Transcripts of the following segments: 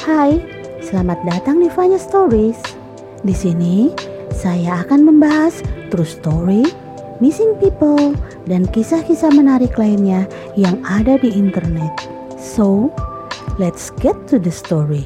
Hai, selamat datang di Vanya Stories. Di sini saya akan membahas true story, missing people, dan kisah-kisah menarik lainnya yang ada di internet. So, let's get to the story.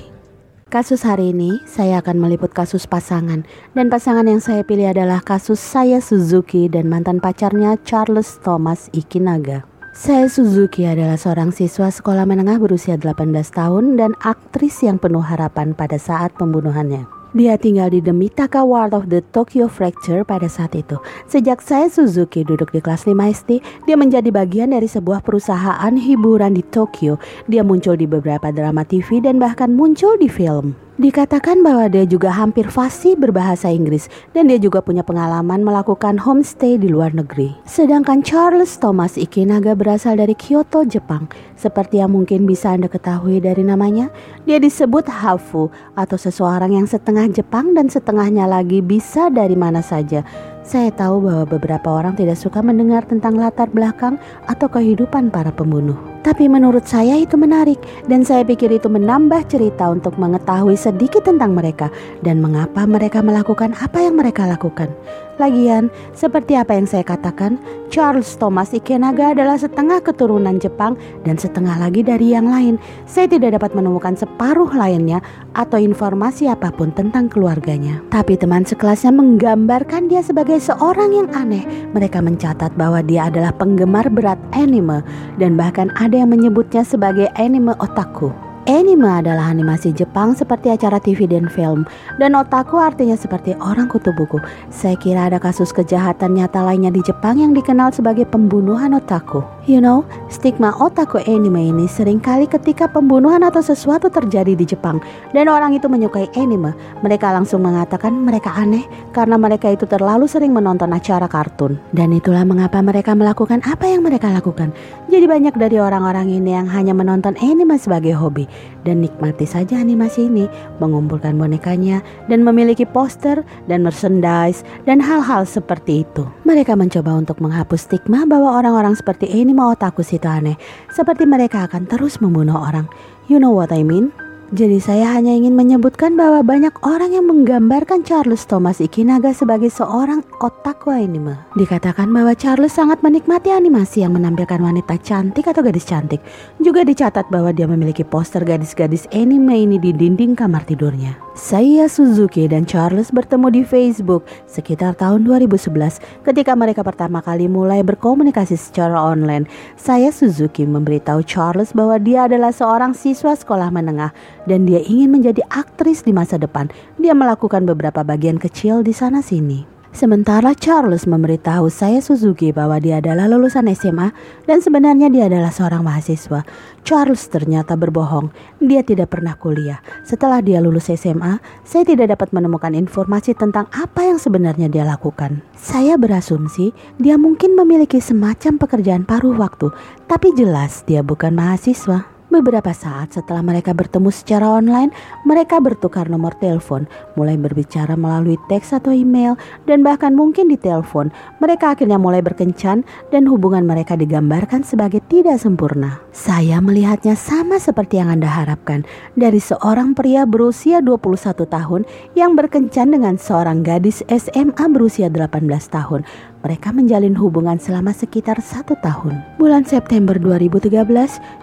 Kasus hari ini saya akan meliput kasus pasangan dan pasangan yang saya pilih adalah kasus saya Suzuki dan mantan pacarnya Charles Thomas Ikinaga. Saya Suzuki adalah seorang siswa sekolah menengah berusia 18 tahun dan aktris yang penuh harapan pada saat pembunuhannya. Dia tinggal di The Mitaka World of the Tokyo Fracture pada saat itu. Sejak saya Suzuki duduk di kelas 5 SD, dia menjadi bagian dari sebuah perusahaan hiburan di Tokyo. Dia muncul di beberapa drama TV dan bahkan muncul di film. Dikatakan bahwa dia juga hampir fasih berbahasa Inggris dan dia juga punya pengalaman melakukan homestay di luar negeri. Sedangkan Charles Thomas Ikinaga berasal dari Kyoto, Jepang. Seperti yang mungkin bisa Anda ketahui dari namanya, dia disebut Hafu atau seseorang yang setengah Jepang dan setengahnya lagi bisa dari mana saja. Saya tahu bahwa beberapa orang tidak suka mendengar tentang latar belakang atau kehidupan para pembunuh. Tapi menurut saya itu menarik dan saya pikir itu menambah cerita untuk mengetahui sedikit tentang mereka dan mengapa mereka melakukan apa yang mereka lakukan. Lagian, seperti apa yang saya katakan, Charles Thomas Ikenaga adalah setengah keturunan Jepang dan setengah lagi dari yang lain. Saya tidak dapat menemukan separuh lainnya atau informasi apa pun tentang keluarganya. Tapi teman sekelasnya menggambarkan dia sebagai seorang yang aneh. Mereka mencatat bahwa dia adalah penggemar berat anime dan bahkan ada yang menyebutnya sebagai anime otaku. Anime adalah animasi Jepang seperti acara TV dan film, dan otaku artinya seperti orang kutu buku. Saya kira ada kasus kejahatan nyata lainnya di Jepang yang dikenal sebagai pembunuhan otaku. You know, stigma otaku anime ini sering kali ketika pembunuhan atau sesuatu terjadi di Jepang dan orang itu menyukai anime, mereka langsung mengatakan mereka aneh karena mereka itu terlalu sering menonton acara kartun. Dan itulah mengapa mereka melakukan apa yang mereka lakukan. Jadi banyak dari orang-orang ini yang hanya menonton anime sebagai hobi dan nikmati saja animasi ini, mengumpulkan bonekanya dan memiliki poster dan merchandise dan hal-hal seperti itu. Mereka mencoba untuk menghapus stigma bahwa orang-orang seperti ini mau otakus itu aneh, seperti mereka akan terus membunuh orang. You know what I mean? Jadi saya hanya ingin menyebutkan bahwa banyak orang yang menggambarkan Charles Thomas Ikinaga sebagai seorang otaku anime. Dikatakan bahwa Charles sangat menikmati animasi yang menampilkan wanita cantik atau gadis cantik. Juga dicatat bahwa dia memiliki poster gadis-gadis anime ini di dinding kamar tidurnya. Saya Suzuki dan Charles bertemu di Facebook sekitar tahun 2011 ketika mereka pertama kali mulai berkomunikasi secara online. Saya Suzuki memberitahu Charles bahwa dia adalah seorang siswa sekolah menengah dan dia ingin menjadi aktris di masa depan. Dia melakukan beberapa bagian kecil di sana sini. Sementara Charles memberitahu saya Suzuki bahwa dia adalah lulusan SMA dan sebenarnya dia adalah seorang mahasiswa. Charles ternyata berbohong. Dia tidak pernah kuliah. Setelah dia lulus SMA, saya tidak dapat menemukan informasi tentang apa yang sebenarnya dia lakukan. Saya berasumsi dia mungkin memiliki semacam pekerjaan paruh waktu, tapi jelas dia bukan mahasiswa. Beberapa saat setelah mereka bertemu secara online, mereka bertukar nomor telepon, mulai berbicara melalui teks atau email, dan bahkan mungkin di telepon. Mereka akhirnya mulai berkencan dan hubungan mereka digambarkan sebagai tidak sempurna. Saya melihatnya sama seperti yang Anda harapkan, dari seorang pria berusia 21 tahun yang berkencan dengan seorang gadis SMA berusia 18 tahun. Mereka menjalin hubungan selama sekitar satu tahun. Bulan September 2013,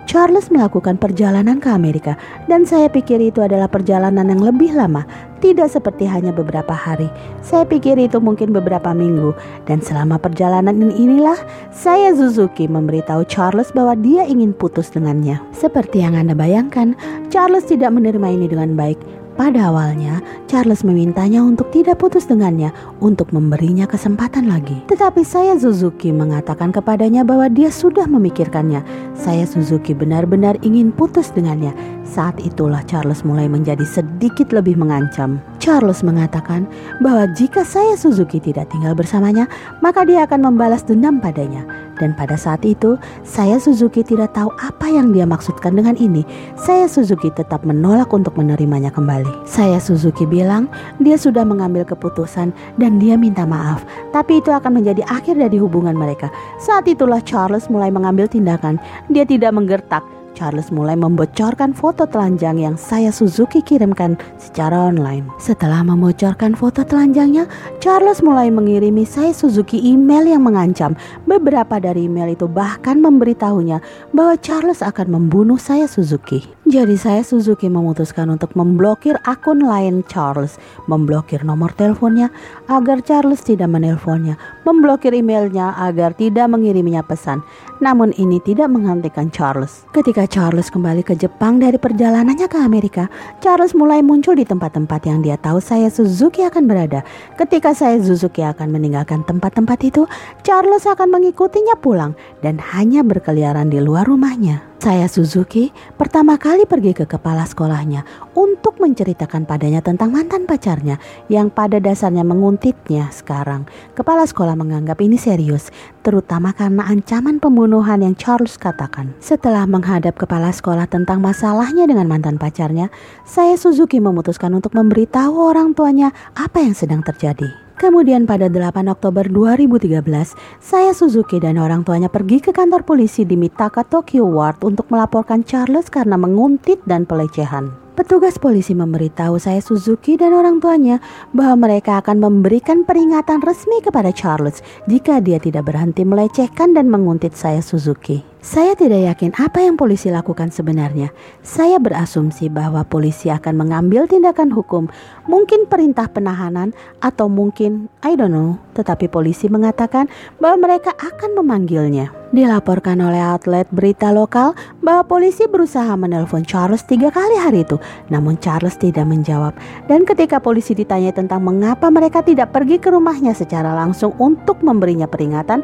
Charles melakukan perjalanan ke Amerika dan saya pikir itu adalah perjalanan yang lebih lama, tidak seperti hanya beberapa hari. Saya pikir itu mungkin beberapa minggu dan selama perjalanan ini inilah saya Suzuki memberitahu Charles bahwa dia ingin putus dengannya. Seperti yang Anda bayangkan, Charles tidak menerima ini dengan baik. Pada awalnya, Charles memintanya untuk tidak putus dengannya untuk memberinya kesempatan lagi. Tetapi saya Suzuki mengatakan kepadanya bahwa dia sudah memikirkannya. Saya Suzuki benar-benar ingin putus dengannya. Saat itulah Charles mulai menjadi sedikit lebih mengancam. Charles mengatakan bahwa jika saya Suzuki tidak tinggal bersamanya, maka dia akan membalas dendam padanya. Dan pada saat itu, saya Suzuki tidak tahu apa yang dia maksudkan dengan ini. Saya Suzuki tetap menolak untuk menerimanya kembali. Saya Suzuki bilang dia sudah mengambil keputusan dan dia minta maaf. Tapi itu akan menjadi akhir dari hubungan mereka. Saat itulah Charles mulai mengambil tindakan. Dia tidak menggertak Charles mulai membocorkan foto telanjang yang saya Suzuki kirimkan secara online. Setelah membocorkan foto telanjangnya, Charles mulai mengirimi saya Suzuki email yang mengancam. Beberapa dari email itu bahkan memberitahunya bahwa Charles akan membunuh saya Suzuki. Jadi saya Suzuki memutuskan untuk memblokir akun lain Charles, memblokir nomor teleponnya agar Charles tidak menelponnya, memblokir emailnya agar tidak mengiriminya pesan. Namun ini tidak menghentikan Charles. Ketika Charles kembali ke Jepang dari perjalanannya ke Amerika, Charles mulai muncul di tempat-tempat yang dia tahu saya Suzuki akan berada. Ketika saya Suzuki akan meninggalkan tempat-tempat itu, Charles akan mengikutinya pulang dan hanya berkeliaran di luar rumahnya. Saya Suzuki pertama kali pergi ke kepala sekolahnya untuk menceritakan padanya tentang mantan pacarnya yang pada dasarnya menguntitnya sekarang. Kepala sekolah menganggap ini serius, terutama karena ancaman pembunuhan yang Charles katakan. Setelah menghadap kepala sekolah tentang masalahnya dengan mantan pacarnya, saya Suzuki memutuskan untuk memberitahu orang tuanya apa yang sedang terjadi. Kemudian pada 8 Oktober 2013, saya Suzuki dan orang tuanya pergi ke kantor polisi di Mitaka Tokyo Ward untuk melaporkan Charles karena menguntit dan pelecehan. Petugas polisi memberitahu saya Suzuki dan orang tuanya bahwa mereka akan memberikan peringatan resmi kepada Charles jika dia tidak berhenti melecehkan dan menguntit saya Suzuki. Saya tidak yakin apa yang polisi lakukan sebenarnya. Saya berasumsi bahwa polisi akan mengambil tindakan hukum, mungkin perintah penahanan atau mungkin I don't know, tetapi polisi mengatakan bahwa mereka akan memanggilnya. Dilaporkan oleh outlet berita lokal bahwa polisi berusaha menelpon Charles tiga kali hari itu, namun Charles tidak menjawab. Dan ketika polisi ditanya tentang mengapa mereka tidak pergi ke rumahnya secara langsung untuk memberinya peringatan,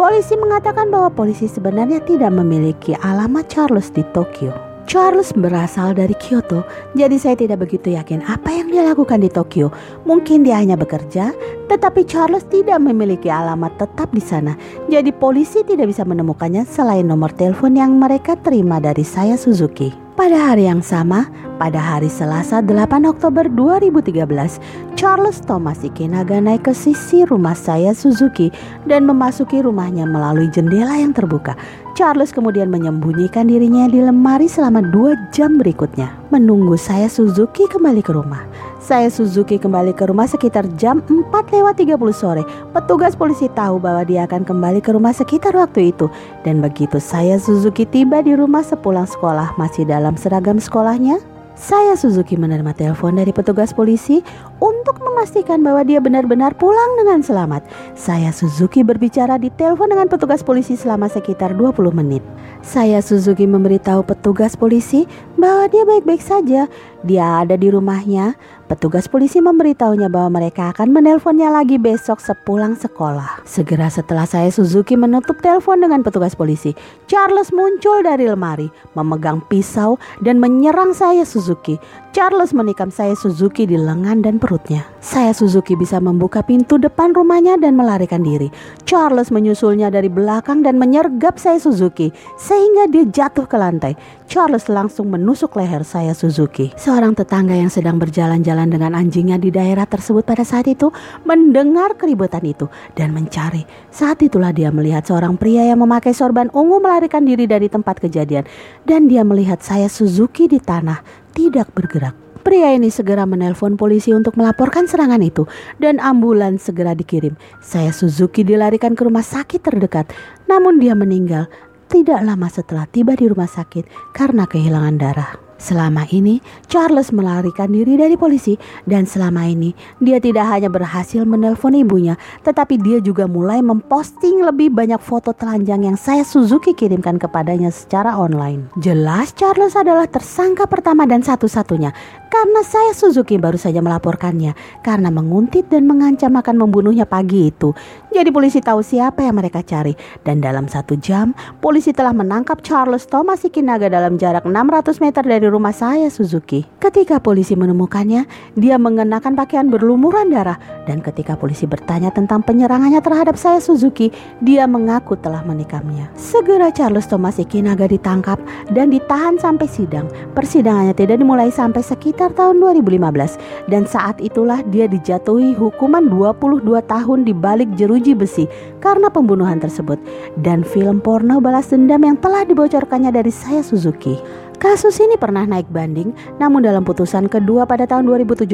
polisi mengatakan bahwa polisi sebenarnya tidak tidak memiliki alamat Charles di Tokyo. Charles berasal dari Kyoto, jadi saya tidak begitu yakin apa yang dia lakukan di Tokyo. Mungkin dia hanya bekerja, tetapi Charles tidak memiliki alamat tetap di sana. Jadi polisi tidak bisa menemukannya selain nomor telepon yang mereka terima dari saya Suzuki. Pada hari yang sama, pada hari Selasa 8 Oktober 2013, Charles Thomas Ikinaga naik ke sisi rumah saya Suzuki dan memasuki rumahnya melalui jendela yang terbuka. Charles kemudian menyembunyikan dirinya di lemari selama dua jam berikutnya, menunggu saya Suzuki kembali ke rumah. Saya Suzuki kembali ke rumah sekitar jam 4 lewat 30 sore. Petugas polisi tahu bahwa dia akan kembali ke rumah sekitar waktu itu. Dan begitu saya Suzuki tiba di rumah sepulang sekolah masih dalam seragam sekolahnya, saya Suzuki menerima telepon dari petugas polisi untuk memastikan bahwa dia benar-benar pulang dengan selamat. Saya Suzuki berbicara di telepon dengan petugas polisi selama sekitar 20 menit. Saya Suzuki memberitahu petugas polisi bahwa dia baik-baik saja. Dia ada di rumahnya. Petugas polisi memberitahunya bahwa mereka akan menelponnya lagi besok sepulang sekolah. Segera setelah saya Suzuki menutup telepon dengan petugas polisi, Charles muncul dari lemari, memegang pisau dan menyerang saya Suzuki. Charles menikam saya Suzuki di lengan dan perutnya. Saya Suzuki bisa membuka pintu depan rumahnya dan melarikan diri. Charles menyusulnya dari belakang dan menyergap saya Suzuki sehingga dia jatuh ke lantai. Charles langsung menusuk leher saya Suzuki. Seorang tetangga yang sedang berjalan-jalan dengan anjingnya di daerah tersebut pada saat itu mendengar keributan itu dan mencari. Saat itulah dia melihat seorang pria yang memakai sorban ungu melarikan diri dari tempat kejadian dan dia melihat saya Suzuki di tanah tidak bergerak. Pria ini segera menelpon polisi untuk melaporkan serangan itu dan ambulans segera dikirim. Saya Suzuki dilarikan ke rumah sakit terdekat, namun dia meninggal tidak lama setelah tiba di rumah sakit karena kehilangan darah. Selama ini, Charles melarikan diri dari polisi dan selama ini dia tidak hanya berhasil menelpon ibunya, tetapi dia juga mulai memposting lebih banyak foto telanjang yang saya Suzuki kirimkan kepadanya secara online. Jelas Charles adalah tersangka pertama dan satu-satunya karena saya Suzuki baru saja melaporkannya karena menguntit dan mengancam akan membunuhnya pagi itu. Jadi polisi tahu siapa yang mereka cari dan dalam satu jam polisi telah menangkap Charles Thomas Ikinaga dalam jarak 600 meter dari rumah saya Suzuki. Ketika polisi menemukannya, dia mengenakan pakaian berlumuran darah dan ketika polisi bertanya tentang penyerangannya terhadap saya Suzuki, dia mengaku telah menikamnya. Segera Charles Thomas Ikinaga ditangkap dan ditahan sampai sidang. Persidangannya tidak dimulai sampai sekitar sekitar tahun 2015 dan saat itulah dia dijatuhi hukuman 22 tahun di balik jeruji besi karena pembunuhan tersebut dan film porno balas dendam yang telah dibocorkannya dari saya Suzuki. Kasus ini pernah naik banding, namun dalam putusan kedua pada tahun 2017,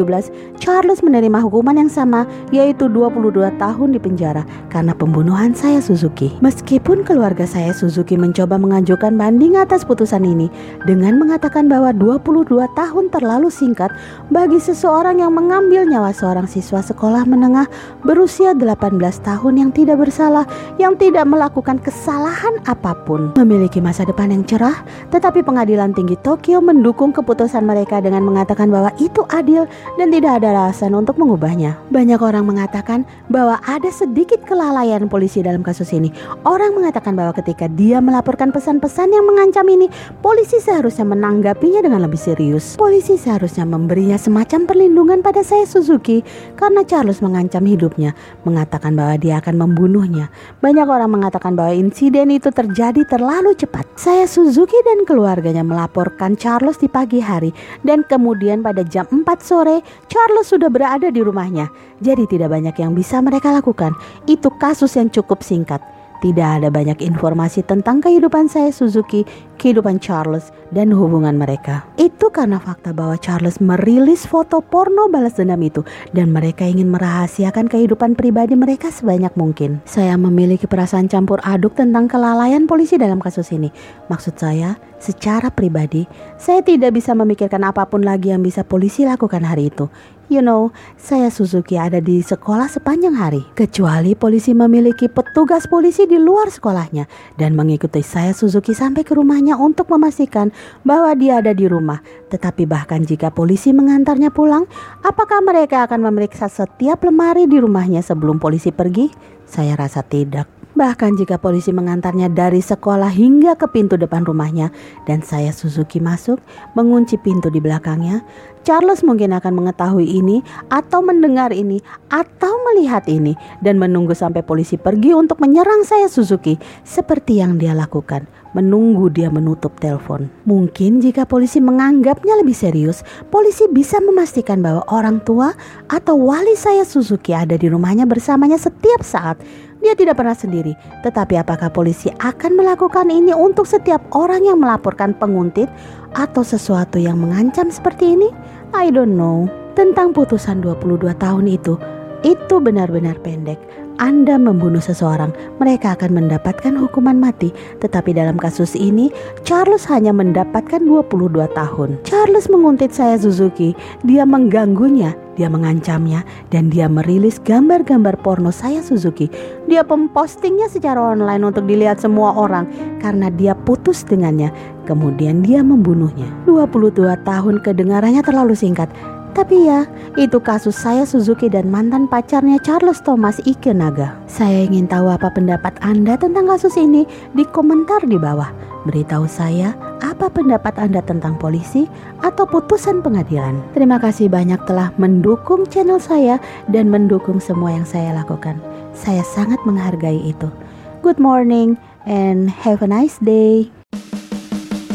Charles menerima hukuman yang sama, yaitu 22 tahun di penjara karena pembunuhan saya Suzuki. Meskipun keluarga saya Suzuki mencoba mengajukan banding atas putusan ini dengan mengatakan bahwa 22 tahun terlalu singkat bagi seseorang yang mengambil nyawa seorang siswa sekolah menengah berusia 18 tahun yang tidak bersalah, yang tidak melakukan kesalahan apa pun, memiliki masa depan yang cerah, tetapi pengadilan tinggi Tokyo mendukung keputusan mereka dengan mengatakan bahwa itu adil dan tidak ada alasan untuk mengubahnya. Banyak orang mengatakan bahwa ada sedikit kelalaian polisi dalam kasus ini. Orang mengatakan bahwa ketika dia melaporkan pesan-pesan yang mengancam ini, polisi seharusnya menanggapinya dengan lebih serius. Polisi seharusnya memberinya semacam perlindungan pada saya Suzuki karena Charles mengancam hidupnya, mengatakan bahwa dia akan membunuhnya. Banyak orang mengatakan bahwa insiden itu terjadi terlalu cepat. Saya Suzuki dan keluarganya melaporkan melaporkan Charles di pagi hari dan kemudian pada jam 4 sore Charles sudah berada di rumahnya. Jadi tidak banyak yang bisa mereka lakukan. Itu kasus yang cukup singkat. Tidak ada banyak informasi tentang kehidupan saya Suzuki, kehidupan Charles, dan hubungan mereka. Itu karena fakta bahwa Charles merilis foto porno balas dendam itu dan mereka ingin merahasiakan kehidupan pribadi mereka sebanyak mungkin. Saya memiliki perasaan campur aduk tentang kelalaian polisi dalam kasus ini. Maksud saya, secara pribadi, saya tidak bisa memikirkan apa pun lagi yang bisa polisi lakukan hari itu. You know, saya Suzuki ada di sekolah sepanjang hari. Kecuali polisi memiliki petugas polisi di luar sekolahnya dan mengikuti saya Suzuki sampai ke rumahnya untuk memastikan bahwa dia ada di rumah. Tetapi bahkan jika polisi mengantarnya pulang, apakah mereka akan memeriksa setiap lemari di rumahnya sebelum polisi pergi? Saya rasa tidak. Bahkan jika polisi mengantarnya dari sekolah hingga ke pintu depan rumahnya dan saya Suzuki masuk, mengunci pintu di belakangnya, Charles mungkin akan mengetahui ini atau mendengar ini atau melihat ini dan menunggu sampai polisi pergi untuk menyerang saya Suzuki seperti yang dia lakukan, menunggu dia menutup telepon. Mungkin jika polisi menganggapnya lebih serius, polisi bisa memastikan bahwa orang tua atau wali saya Suzuki ada di rumahnya bersamanya setiap saat dia tidak pernah sendiri, tetapi apakah polisi akan melakukan ini untuk setiap orang yang melaporkan penguntit atau sesuatu yang mengancam seperti ini? I don't know. Tentang putusan 22 tahun itu, itu benar-benar pendek. Anda membunuh seseorang, mereka akan mendapatkan hukuman mati. Tetapi dalam kasus ini, Charles hanya mendapatkan 22 tahun. Charles menguntit saya Suzuki, dia mengganggunya, dia mengancamnya dan dia merilis gambar-gambar porno saya Suzuki. Dia mempostingnya secara online untuk dilihat semua orang karena dia putus dengannya. Kemudian dia membunuhnya. 22 tahun kedengarannya terlalu singkat. Tapi ya, itu kasus saya Suzuki dan mantan pacarnya Charles Thomas Ikenaga. Saya ingin tahu apa pendapat Anda tentang kasus ini di komentar di bawah. Beritahu saya apa pendapat Anda tentang polisi atau putusan pengadilan. Terima kasih banyak telah mendukung channel saya dan mendukung semua yang saya lakukan. Saya sangat menghargai itu. Good morning and have a nice day.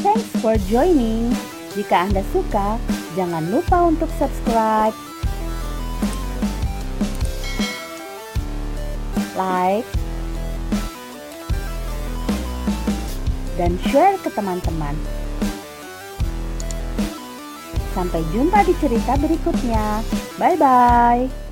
Thanks for joining. Jika Anda suka, jangan lupa untuk subscribe, like, dan share ke teman-teman. Sampai jumpa di cerita berikutnya. Bye bye.